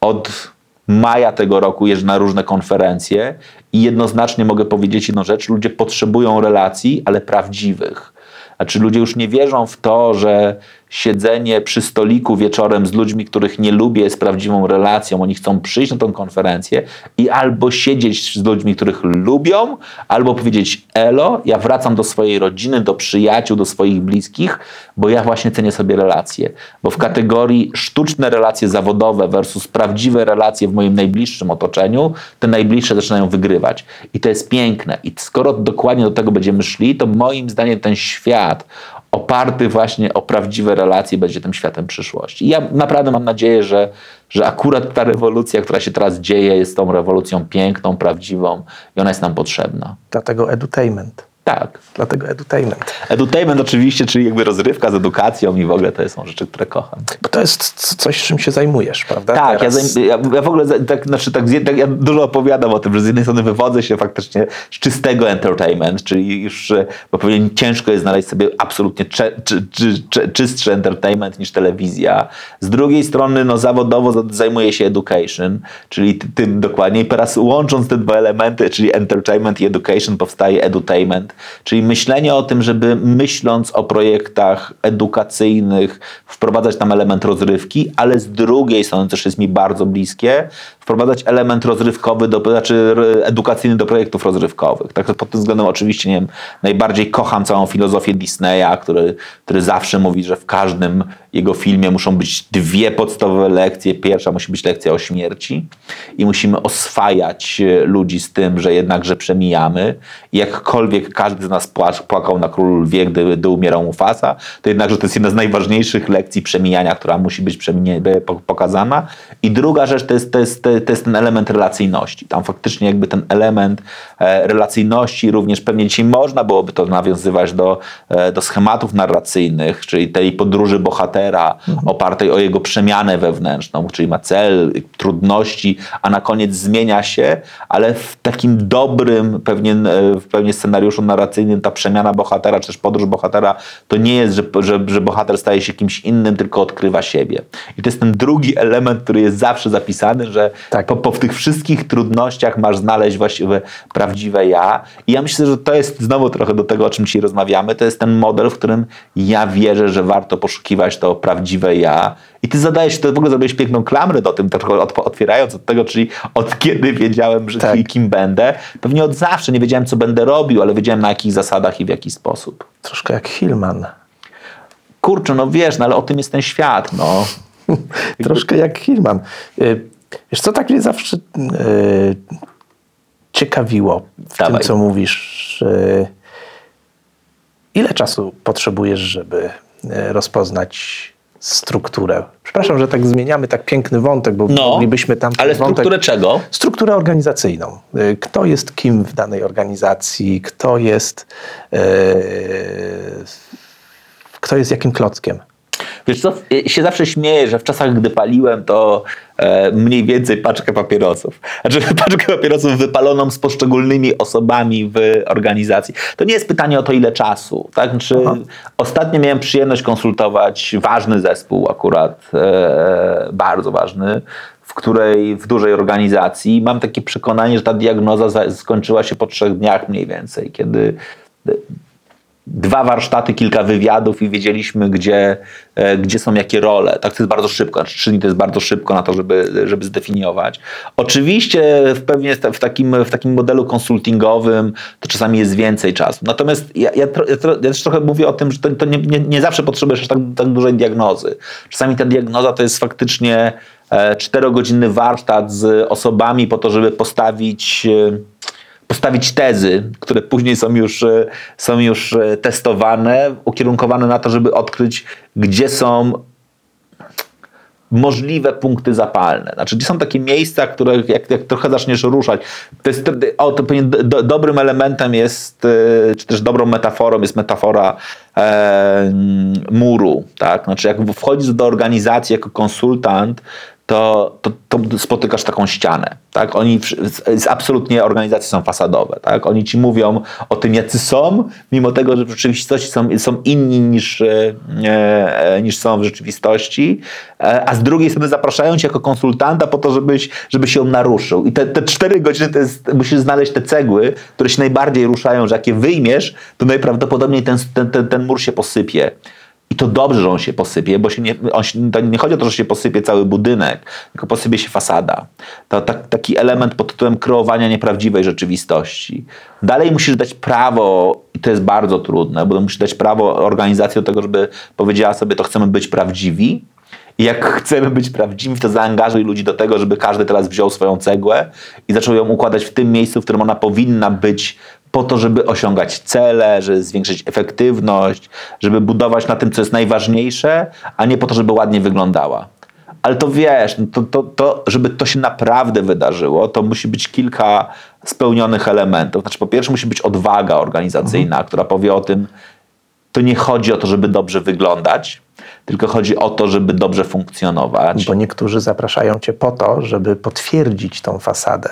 od maja tego roku jeżdżę na różne konferencje i jednoznacznie mogę powiedzieć jedną rzecz, ludzie potrzebują relacji, ale prawdziwych. Znaczy ludzie już nie wierzą w to, że siedzenie przy stoliku wieczorem z ludźmi, których nie lubię, jest prawdziwą relacją. Oni chcą przyjść na tą konferencję i albo siedzieć z ludźmi, których lubią, albo powiedzieć elo, ja wracam do swojej rodziny, do przyjaciół, do swoich bliskich, bo ja właśnie cenię sobie relacje. Bo w kategorii sztuczne relacje zawodowe versus prawdziwe relacje w moim najbliższym otoczeniu, te najbliższe zaczynają wygrywać. I to jest piękne. I skoro dokładnie do tego będziemy szli, to moim zdaniem ten świat oparty właśnie o prawdziwe relacje będzie tym światem przyszłości. I ja naprawdę mam nadzieję, że, że akurat ta rewolucja, która się teraz dzieje, jest tą rewolucją piękną, prawdziwą i ona jest nam potrzebna. Dlatego edutainment. Tak. Dlatego edutainment. Edutainment oczywiście, czyli jakby rozrywka z edukacją i w ogóle to są rzeczy, które kocham. Bo to jest coś, czym się zajmujesz, prawda? Tak, ja, ja, ja w ogóle tak, znaczy tak, tak, ja dużo opowiadam o tym, że z jednej strony wywodzę się faktycznie z czystego entertainment, czyli już, e, bo pewnie ciężko jest znaleźć sobie absolutnie czy, czy, czy, czystszy entertainment niż telewizja. Z drugiej strony no, zawodowo za- zajmuję się education, czyli ty- tym dokładnie. I teraz łącząc te dwa elementy, czyli entertainment i education powstaje edutainment, czyli myślenie o tym, żeby myśląc o projektach edukacyjnych wprowadzać tam element rozrywki, ale z drugiej strony, też jest mi bardzo bliskie, wprowadzać element rozrywkowy, do, znaczy edukacyjny do projektów rozrywkowych. Tak pod tym względem oczywiście nie wiem, najbardziej kocham całą filozofię Disneya, który, który zawsze mówi, że w każdym jego filmie muszą być dwie podstawowe lekcje. Pierwsza musi być lekcja o śmierci i musimy oswajać e, ludzi z tym, że jednakże przemijamy. I jakkolwiek każdy z nas płakał na Królu Lwie, gdy, gdy umierał Mufasa, to jednakże to jest jedna z najważniejszych lekcji przemijania, która musi być pokazana. I druga rzecz to jest, to, jest, to jest ten element relacyjności. Tam faktycznie jakby ten element e, relacyjności również pewnie dzisiaj można byłoby to nawiązywać do, e, do schematów narracyjnych, czyli tej podróży bohatera opartej o jego przemianę wewnętrzną, czyli ma cel, trudności, a na koniec zmienia się, ale w takim dobrym pewnie, e, w pewnie scenariuszu narracyjnym ta przemiana bohatera, czy też podróż bohatera, to nie jest, że, że, że bohater staje się kimś innym, tylko odkrywa siebie. I to jest ten drugi element, który jest zawsze zapisany, że Tak. po, po w tych wszystkich trudnościach masz znaleźć właściwie prawdziwe ja. I ja myślę, że to jest znowu trochę do tego, o czym dzisiaj rozmawiamy, to jest ten model, w którym ja wierzę, że warto poszukiwać to prawdziwe ja. I ty zadajesz, to w ogóle zrobiłeś piękną klamrę do tym, trochę od, otwierając od tego, czyli od kiedy wiedziałem, że Tak. kim będę. Pewnie od zawsze nie wiedziałem, co będę robił, ale wiedziałem na jakich zasadach i w jaki sposób. Troszkę jak Hillman. Kurczę, no wiesz, no ale o tym jest ten świat, no. [LAUGHS] Troszkę jak Hillman. Y, Wiesz co, tak mnie zawsze y, ciekawiło w Dawaj. tym, co mówisz. y, ile czasu potrzebujesz, żeby y, rozpoznać strukturę? Przepraszam, że tak zmieniamy tak piękny wątek, bo moglibyśmy tam No, ale wątek... strukturę czego? Strukturę organizacyjną. Y, Kto jest kim w danej organizacji, kto jest, y, kto jest jakim klockiem. Wiesz co, się zawsze śmieję, że w czasach, gdy paliłem, to e, mniej więcej paczkę papierosów. Znaczy [LAUGHS] paczkę papierosów wypaloną z poszczególnymi osobami w organizacji. To nie jest pytanie o to, ile czasu. Tak? Znaczy, ostatnio miałem przyjemność konsultować ważny zespół, akurat e, bardzo ważny, w której w dużej organizacji mam takie przekonanie, że ta diagnoza za- skończyła się po trzech dniach mniej więcej, kiedy dwa warsztaty, kilka wywiadów i wiedzieliśmy, gdzie, e, gdzie są jakie role. Tak to jest bardzo szybko, znaczy trzy dni to jest bardzo szybko na to, żeby, żeby zdefiniować. Oczywiście w pewnie w takim, w takim modelu konsultingowym to czasami jest więcej czasu. Natomiast ja, ja, ja też trochę mówię o tym, że to, to nie, nie, nie zawsze potrzebujesz aż tak, tak dużej diagnozy. Czasami ta diagnoza to jest faktycznie e, czterogodzinny warsztat z osobami po to, żeby postawić e, postawić tezy, które później są już, e, są już e, testowane, ukierunkowane na to, żeby odkryć, gdzie są możliwe punkty zapalne. Znaczy, gdzie są takie miejsca, które jak, jak trochę zaczniesz ruszać, to jest o, to pewnie do, dobrym elementem jest, e, czy też dobrą metaforą jest metafora e, muru. Tak? Znaczy, jak wchodzisz do organizacji jako konsultant, to, to, to spotykasz taką ścianę. Tak? Oni absolutnie organizacje są fasadowe. Tak? Oni ci mówią o tym, jacy są, mimo tego, że w rzeczywistości są, są inni niż, e, e, niż są w rzeczywistości, e, a z drugiej strony zapraszają cię jako konsultanta po to, żebyś, żebyś ją naruszył. I te, te cztery godziny to jest, musisz znaleźć te cegły, które się najbardziej ruszają, że jak je wyjmiesz, to najprawdopodobniej ten, ten, ten, ten mur się posypie. I to dobrze, że on się posypie, bo się nie, on się, nie chodzi o to, że się posypie cały budynek, tylko posypie się fasada. To tak, taki element pod tytułem kreowania nieprawdziwej rzeczywistości. Dalej musisz dać prawo, i to jest bardzo trudne, bo musisz dać prawo organizacji do tego, żeby powiedziała sobie, to chcemy być prawdziwi. I jak [LAUGHS] chcemy być prawdziwi, to zaangażuj ludzi do tego, żeby każdy teraz wziął swoją cegłę i zaczął ją układać w tym miejscu, w którym ona powinna być, po to, żeby osiągać cele, żeby zwiększyć efektywność, żeby budować na tym, co jest najważniejsze, a nie po to, żeby ładnie wyglądała. ale to wiesz, no to, to, to, żeby to się naprawdę wydarzyło, to musi być kilka spełnionych elementów. Znaczy, po pierwsze, musi być odwaga organizacyjna, która powie o tym, to nie chodzi o to, żeby dobrze wyglądać, tylko chodzi o to, żeby dobrze funkcjonować. Bo niektórzy zapraszają cię po to, żeby potwierdzić tą fasadę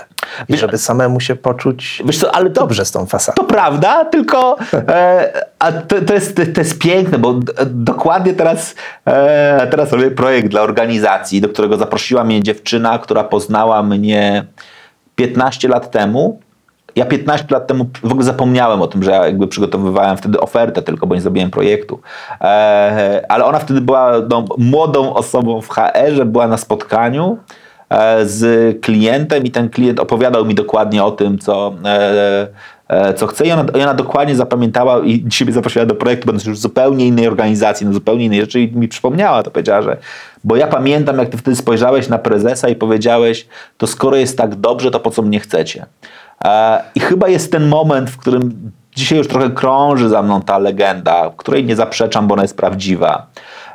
i Wiesz- żeby samemu się poczuć Wiesz co, ale to, dobrze z tą fasadą. To prawda, tylko e, a to, to, jest, to jest piękne, bo dokładnie teraz, e, teraz robię projekt dla organizacji, do którego zaprosiła mnie dziewczyna, która poznała mnie 15 lat temu. Ja 15 lat temu w ogóle zapomniałem o tym, że ja jakby przygotowywałem wtedy ofertę tylko, bo nie zrobiłem projektu. E, ale ona wtedy była no, młodą osobą w HR-ze, była na spotkaniu e, z klientem i ten klient opowiadał mi dokładnie o tym, co, e, co chce i ona, ona dokładnie zapamiętała i mnie zaprosiła do projektu, będąc już w zupełnie innej organizacji, na zupełnie innej rzeczy i mi przypomniała, to powiedziała, że bo ja pamiętam, jak ty wtedy spojrzałeś na prezesa i powiedziałeś, to skoro jest tak dobrze, to po co mnie chcecie? E, I chyba jest ten moment, w którym dzisiaj już trochę krąży za mną ta legenda, której nie zaprzeczam, bo ona jest prawdziwa.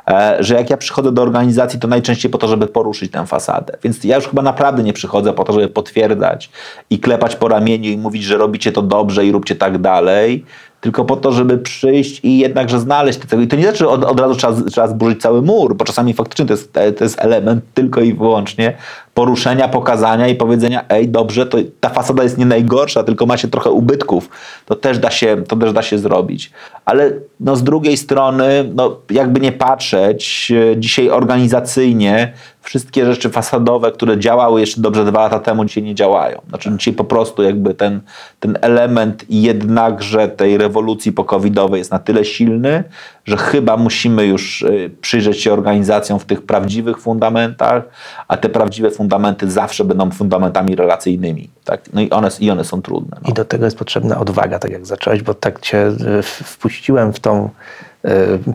E, Że jak ja przychodzę do organizacji, to najczęściej po to, żeby poruszyć tę fasadę. Więc ja już chyba naprawdę nie przychodzę po to, żeby potwierdzać i klepać po ramieniu i mówić, że robicie to dobrze i róbcie tak dalej, tylko po to, żeby przyjść i jednakże znaleźć te cechy. I to nie znaczy, że od, od razu trzeba, trzeba zburzyć cały mur, bo czasami faktycznie to jest, to jest element tylko i wyłącznie poruszenia, pokazania i powiedzenia, ej, dobrze, to ta fasada jest nie najgorsza, tylko macie trochę ubytków. To też da się, to też da się zrobić. Ale no, z drugiej strony, no, jakby nie patrzeć, e, dzisiaj organizacyjnie wszystkie rzeczy fasadowe, które działały jeszcze dobrze dwa lata temu, dzisiaj nie działają. Znaczy dzisiaj po prostu jakby ten, ten element jednakże tej rewolucji pokowidowej jest na tyle silny, że chyba musimy już y, przyjrzeć się organizacjom w tych prawdziwych fundamentach, a te prawdziwe fundamenty zawsze będą fundamentami relacyjnymi. Tak? No i one, i one są trudne. No. I do tego jest potrzebna odwaga, tak jak zacząłeś, bo tak cię w- wpuściłem w tą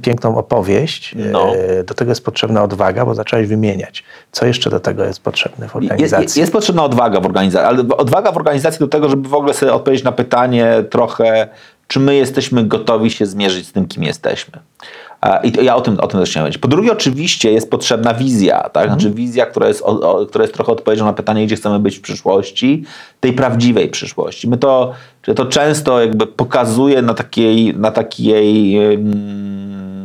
piękną opowieść. No. E, do tego jest potrzebna odwaga, bo zacząłeś wymieniać. Co jeszcze do tego jest potrzebne w organizacji? jest, jest potrzebna odwaga w organizacji, ale odwaga w organizacji do tego, żeby w ogóle sobie odpowiedzieć na pytanie trochę, czy my jesteśmy gotowi się zmierzyć z tym, kim jesteśmy. I to ja o tym, o tym też chciałem powiedzieć. Po drugie, oczywiście jest potrzebna wizja, tak? Znaczy wizja, która jest, o, o, która jest trochę odpowiedzią na pytanie, gdzie chcemy być w przyszłości, tej prawdziwej przyszłości. My to, to często jakby pokazuje na takiej, na takiej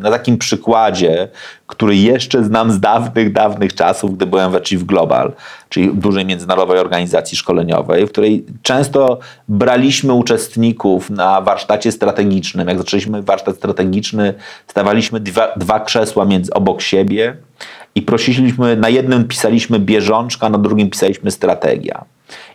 na takim przykładzie, który jeszcze znam z dawnych, dawnych czasów, gdy byłem w Achieve Global, czyli dużej międzynarodowej organizacji szkoleniowej, w której często braliśmy uczestników na warsztacie strategicznym. Jak zaczęliśmy warsztat strategiczny, stawaliśmy dwa, dwa krzesła między, obok siebie i prosiliśmy, na jednym pisaliśmy bieżączka, na drugim pisaliśmy strategia.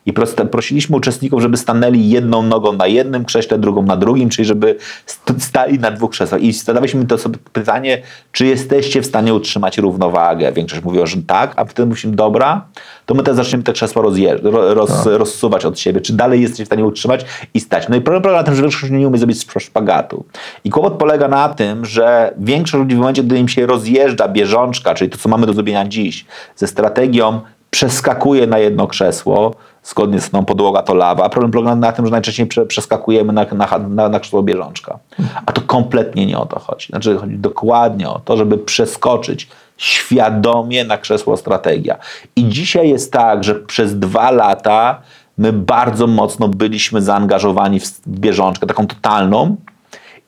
I prosiliśmy uczestników, żeby stanęli jedną nogą na jednym krześle, drugą na drugim, czyli żeby st- stali na dwóch krzesłach. I zadawaliśmy to sobie pytanie, czy jesteście w stanie utrzymać równowagę. Większość mówiła, że tak, a wtedy mówimy, dobra, to my też zaczniemy te krzesła rozjeżdż- ro- roz, rozsuwać od siebie. Czy dalej jesteście w stanie utrzymać i stać? No i problem polega na tym, że większość nie umie zrobić szp- szpagatu. I kłopot polega na tym, że większość ludzi w momencie, gdy im się rozjeżdża bieżączka, czyli to, co mamy do zrobienia dziś, ze strategią, przeskakuje na jedno krzesło, zgodnie z tą podłoga to lawa. Problem polega na tym, że najczęściej prze, przeskakujemy na, na, na, na krzesło bieżączka. A to kompletnie nie o to chodzi. Znaczy chodzi dokładnie o to, żeby przeskoczyć świadomie na krzesło strategia. I dzisiaj jest tak, że przez dwa lata my bardzo mocno byliśmy zaangażowani w bieżączkę, taką totalną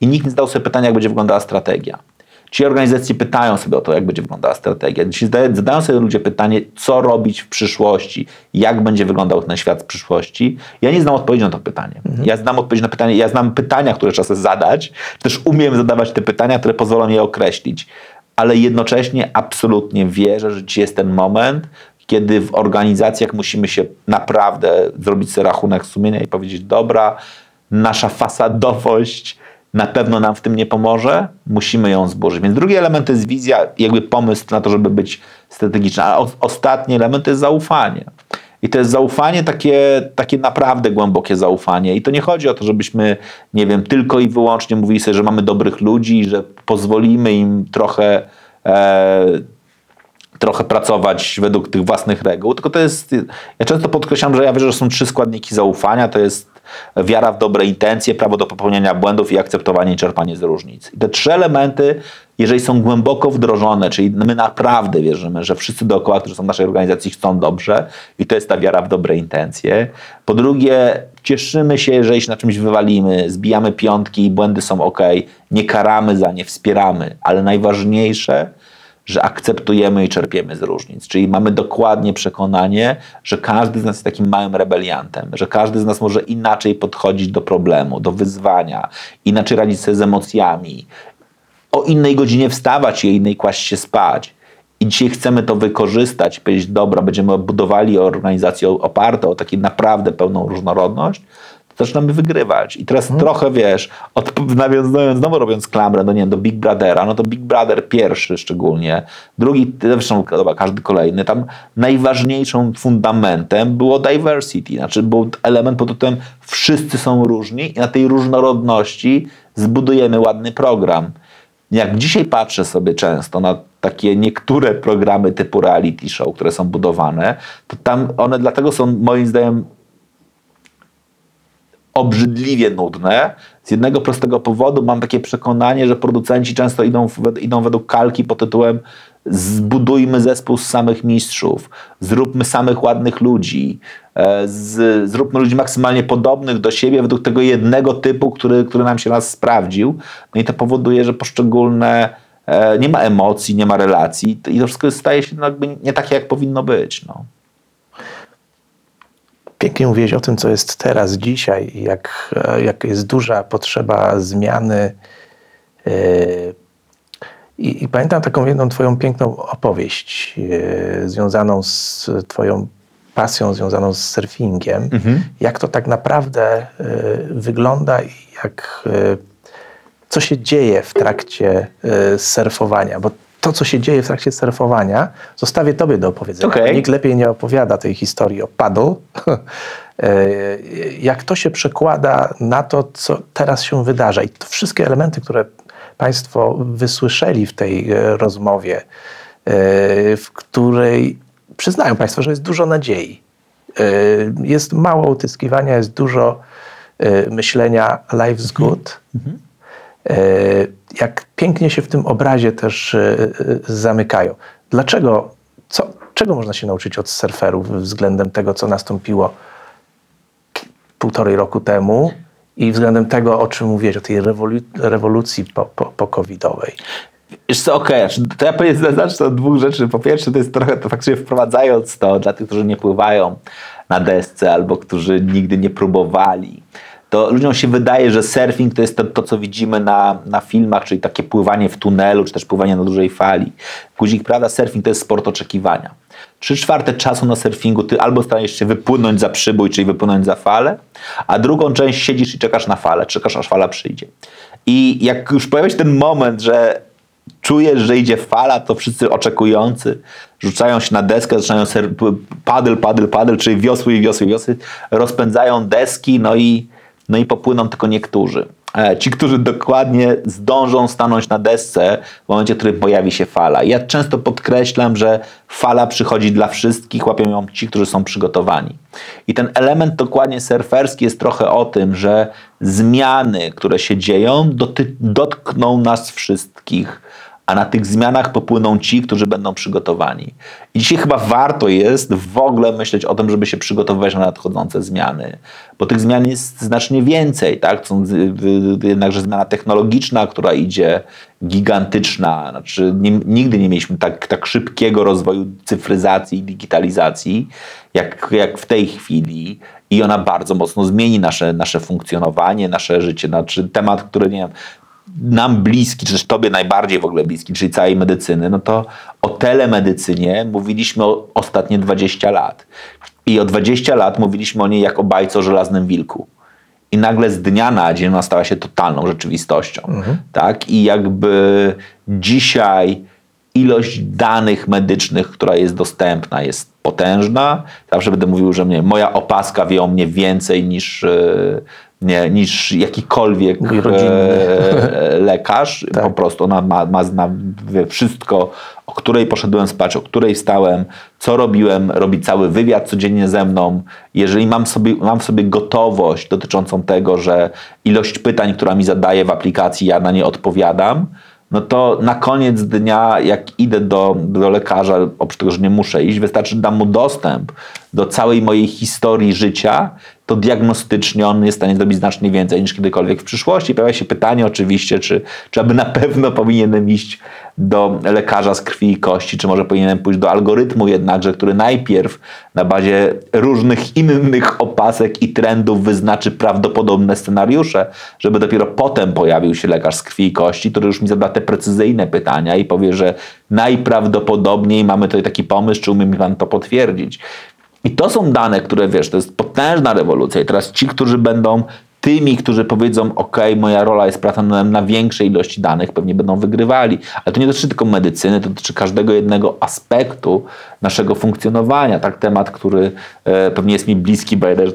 i nikt nie zadał sobie pytania, jak będzie wyglądała strategia. Ci organizacje pytają sobie o to, jak będzie wyglądała strategia. Zadają- sobie ludzie pytanie, co robić w przyszłości, jak będzie wyglądał ten świat w przyszłości. Ja nie znam odpowiedzi na to pytanie. Ja znam odpowiedź na pytanie, ja znam pytania, które trzeba sobie zadać, też umiem zadawać te pytania, które pozwolą je określić. Ale jednocześnie absolutnie wierzę, że dzisiaj jest ten moment, kiedy w organizacjach musimy się naprawdę zrobić sobie rachunek sumienia i powiedzieć, dobra, nasza fasadowość na pewno nam w tym nie pomoże, musimy ją zburzyć. Więc drugi element to jest wizja, jakby pomysł na to, żeby być strategiczny, a ostatni element to jest zaufanie. I to jest zaufanie takie, takie naprawdę głębokie zaufanie. I to nie chodzi o to, żebyśmy, nie wiem, tylko i wyłącznie mówili sobie, że mamy dobrych ludzi, że pozwolimy im trochę e, trochę pracować według tych własnych reguł, tylko to jest, ja często podkreślam, że ja wierzę, że są trzy składniki zaufania, to jest wiara w dobre intencje, prawo do popełniania błędów i akceptowanie i czerpanie z różnic. I te trzy elementy, jeżeli są głęboko wdrożone, czyli my naprawdę wierzymy, że wszyscy dookoła, którzy są w naszej organizacji, chcą dobrze i to jest ta wiara w dobre intencje. Po drugie, cieszymy się, jeżeli się na czymś wywalimy, zbijamy piątki, błędy są ok, nie karamy za nie, wspieramy, ale najważniejsze, że akceptujemy i czerpiemy z różnic. Czyli mamy dokładnie przekonanie, że każdy z nas jest takim małym rebeliantem, że każdy z nas może inaczej podchodzić do problemu, do wyzwania, inaczej radzić sobie z emocjami, o innej godzinie wstawać i o innej kłaść się spać. I dzisiaj chcemy to wykorzystać, powiedzieć, dobra, będziemy budowali organizację opartą o taką naprawdę pełną różnorodność, zaczynamy wygrywać. I teraz trochę, wiesz, od, nawiązując, znowu robiąc klamrę, no nie wiem, do Big Brothera, no to Big Brother pierwszy szczególnie, drugi, zresztą dobra, każdy kolejny, tam najważniejszym fundamentem było diversity, znaczy był element pod tytułem wszyscy są różni i na tej różnorodności zbudujemy ładny program. Jak dzisiaj patrzę sobie często na takie niektóre programy typu reality show, które są budowane, to tam one dlatego są moim zdaniem obrzydliwie nudne. Z jednego prostego powodu mam takie przekonanie, że producenci często idą, w, idą według kalki pod tytułem zbudujmy zespół z samych mistrzów, zróbmy samych ładnych ludzi, e, z, zróbmy ludzi maksymalnie podobnych do siebie według tego jednego typu, który, który nam się raz sprawdził. No i to powoduje, że poszczególne e, nie ma emocji, nie ma relacji i to wszystko staje się no jakby nie takie, jak powinno być. No. Pięknie mówiłeś o tym, co jest teraz, dzisiaj, jak, jak jest duża potrzeba zmiany. Yy, I, I, pamiętam taką jedną Twoją piękną opowieść yy, związaną z Twoją pasją, związaną z surfingiem. Mhm. Jak to tak naprawdę wygląda i jak, co się dzieje w trakcie surfowania. Bo to, co się dzieje w trakcie surfowania, zostawię Tobie do opowiedzenia. Okay. Nikt lepiej nie opowiada tej historii o paddle. [LAUGHS] Jak to się przekłada na to, co teraz się wydarza. I to wszystkie elementy, które Państwo wysłyszeli w tej e, rozmowie, e, w której przyznają Państwo, że jest dużo nadziei. E, jest mało utyskiwania, jest dużo myślenia life's good. Mhm jak pięknie się w tym obrazie też e, e, zamykają. Dlaczego, co, czego można się nauczyć od surferów względem tego, co nastąpiło półtorej roku temu i względem tego, o czym mówiłeś, o tej rewolu rewolucji po, po, po covidowej? Wiesz co, okej, okay. to ja powiem, zacznę od dwóch rzeczy. Po pierwsze, to jest trochę, to faktycznie wprowadzając to dla tych, którzy nie pływają na desce albo którzy nigdy nie próbowali to ludziom się wydaje, że surfing to jest to, to, co widzimy na, na filmach, czyli takie pływanie w tunelu, czy też pływanie na dużej fali. Guzik, prawda, surfing to jest sport oczekiwania. Trzy czwarte czasu na surfingu ty albo starajesz się wypłynąć za przybój, czyli wypłynąć za falę, a drugą część siedzisz i czekasz na falę, czekasz aż fala przyjdzie. I jak już pojawia się ten moment, że czujesz, że idzie fala, to wszyscy oczekujący rzucają się na deskę, zaczynają paddle, paddle, paddle, czyli wiosły i wiosły, wiosły, rozpędzają deski, no i no i popłyną tylko niektórzy. E, ci, którzy dokładnie zdążą stanąć na desce w momencie, w którym pojawi się fala. Ja często podkreślam, że fala przychodzi dla wszystkich, łapią ją ci, którzy są przygotowani. I ten element dokładnie surferski jest trochę o tym, że zmiany, które się dzieją, dotkną nas wszystkich a na tych zmianach popłyną ci, którzy będą przygotowani. I dzisiaj chyba warto jest w ogóle myśleć o tym, żeby się przygotowywać na nadchodzące zmiany, bo tych zmian jest znacznie więcej, tak? Są jednakże zmiana technologiczna, która idzie gigantyczna, znaczy nie, nigdy nie mieliśmy tak, tak szybkiego rozwoju cyfryzacji i digitalizacji, jak, jak w tej chwili i ona bardzo mocno zmieni nasze, nasze funkcjonowanie, nasze życie. Znaczy temat, który nie wiem, nam bliski, czy też tobie najbardziej w ogóle bliski, czyli całej medycyny, no to o telemedycynie mówiliśmy ostatnie 20 lat. I o 20 lat mówiliśmy o niej jak o bajce o żelaznym wilku. I nagle z dnia na dzień ona stała się totalną rzeczywistością. Mhm. Tak? I jakby dzisiaj ilość danych medycznych, która jest dostępna, jest potężna. Zawsze będę mówił, że mnie, moja opaska wie o mnie więcej niż, nie, niż jakikolwiek e, [LAUGHS] lekarz. Tak. Po prostu ona ma, ma zna wszystko, o której poszedłem spać, o której wstałem, co robiłem, robi cały wywiad codziennie ze mną. Jeżeli mam, sobie, mam w sobie gotowość dotyczącą tego, że ilość pytań, która mi zadaje w aplikacji, ja na nie odpowiadam, no to na koniec dnia, jak idę do, do lekarza, oprócz tego, że nie muszę iść, wystarczy, dam mu dostęp do całej mojej historii życia, to diagnostycznie on jest w stanie zrobić znacznie więcej niż kiedykolwiek w przyszłości. Pojawia się pytanie oczywiście, czy, czy aby na pewno powinienem iść do lekarza z krwi i kości, czy może powinienem pójść do algorytmu jednakże, który najpierw na bazie różnych innych opasek i trendów wyznaczy prawdopodobne scenariusze, żeby dopiero potem pojawił się lekarz z krwi i kości, który już mi zada te precyzyjne pytania i powie, że najprawdopodobniej mamy tutaj taki pomysł, czy umie mi pan to potwierdzić. I to są dane, które wiesz, to jest potężna rewolucja. I teraz ci, którzy będą tymi, którzy powiedzą, ok, moja rola jest pracą na, większej ilości danych, pewnie będą wygrywali. Ale to nie dotyczy tylko medycyny, to dotyczy każdego jednego aspektu naszego funkcjonowania. Tak, temat, który e, pewnie jest mi bliski, bo ja też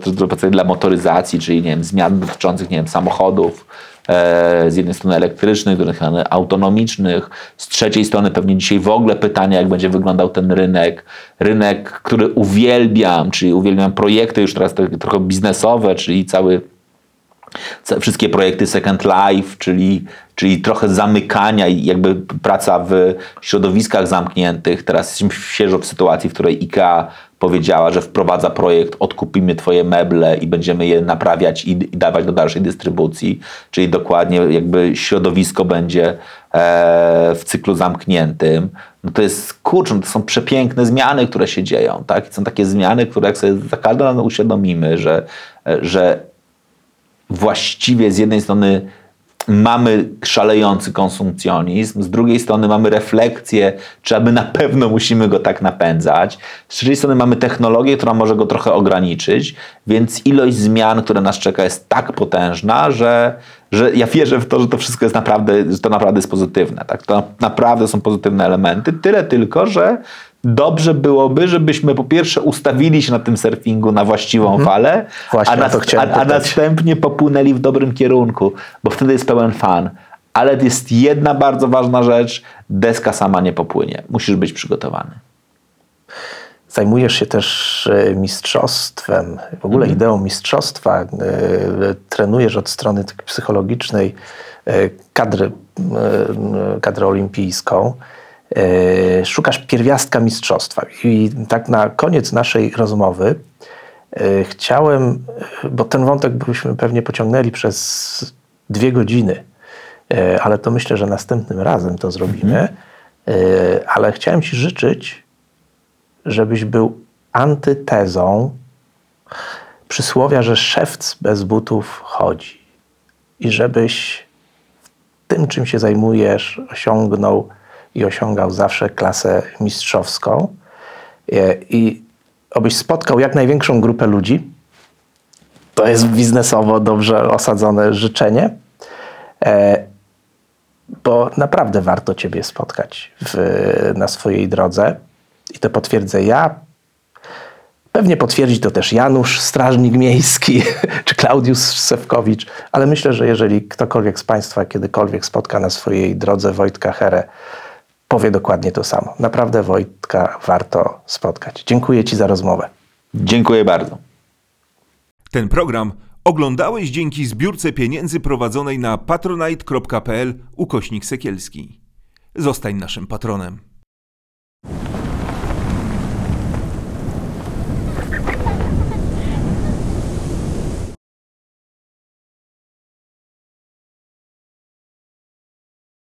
dla motoryzacji, czyli nie wiem, zmian dotyczących nie wiem, samochodów, z jednej strony elektrycznych, z drugiej strony autonomicznych, z trzeciej strony pewnie dzisiaj w ogóle pytania, jak będzie wyglądał ten rynek. Rynek, który uwielbiam, czyli uwielbiam projekty już teraz te- trochę biznesowe, czyli cały ca- wszystkie projekty Second Life, czyli, czyli trochę zamykania i jakby praca w środowiskach zamkniętych. Teraz jesteśmy świeżo w sytuacji, w której IKEA powiedziała, że wprowadza projekt odkupimy twoje meble i będziemy je naprawiać i, i dawać do dalszej dystrybucji, czyli dokładnie jakby środowisko będzie e, w cyklu zamkniętym. No to jest, kurczę, no to są przepiękne zmiany, które się dzieją, tak? I są takie zmiany, które jak sobie za każdym razem uświadomimy, że, że właściwie z jednej strony mamy szalejący konsumpcjonizm, z drugiej strony mamy refleksję, czy aby na pewno musimy go tak napędzać, z trzeciej strony mamy technologię, która może go trochę ograniczyć, więc ilość zmian, która nas czeka jest tak potężna, że, że ja wierzę w to, że to wszystko jest naprawdę, że to naprawdę jest pozytywne. Tak? To naprawdę są pozytywne elementy, tyle tylko, że dobrze byłoby, żebyśmy po pierwsze ustawili się na tym surfingu na właściwą falę, Mhm. Właśnie a, nas, a, a następnie popłynęli w dobrym kierunku, bo wtedy jest pełen fan. Ale jest jedna bardzo ważna rzecz, deska sama nie popłynie. Musisz być przygotowany. Zajmujesz się też e, mistrzostwem, w ogóle ideą mistrzostwa. e, Trenujesz od strony psychologicznej e, kadrę, e, kadrę olimpijską. E, Szukasz pierwiastka mistrzostwa. I tak na koniec naszej rozmowy e, chciałem, bo ten wątek byśmy pewnie pociągnęli przez dwie godziny, e, ale to myślę, że następnym razem to zrobimy. E, Ale chciałem Ci życzyć, żebyś był antytezą przysłowia, że szewc bez butów chodzi. I żebyś w tym, czym się zajmujesz, osiągnął i osiągał zawsze klasę mistrzowską. E, I obyś spotkał jak największą grupę ludzi. To jest biznesowo dobrze osadzone życzenie. E, bo naprawdę warto Ciebie spotkać w, na swojej drodze. I to potwierdzę ja. Pewnie potwierdzi to też Janusz, strażnik miejski, [LAUGHS] czy Klaudiusz Sewkowicz, ale myślę, że jeżeli ktokolwiek z Państwa kiedykolwiek spotka na swojej drodze Wojtka Herę, powie dokładnie to samo. Naprawdę Wojtka warto spotkać. Dziękuję Ci za rozmowę. Dziękuję bardzo. Ten program oglądałeś dzięki zbiórce pieniędzy prowadzonej na patronite.pl ukośnik sekielski. Zostań naszym patronem.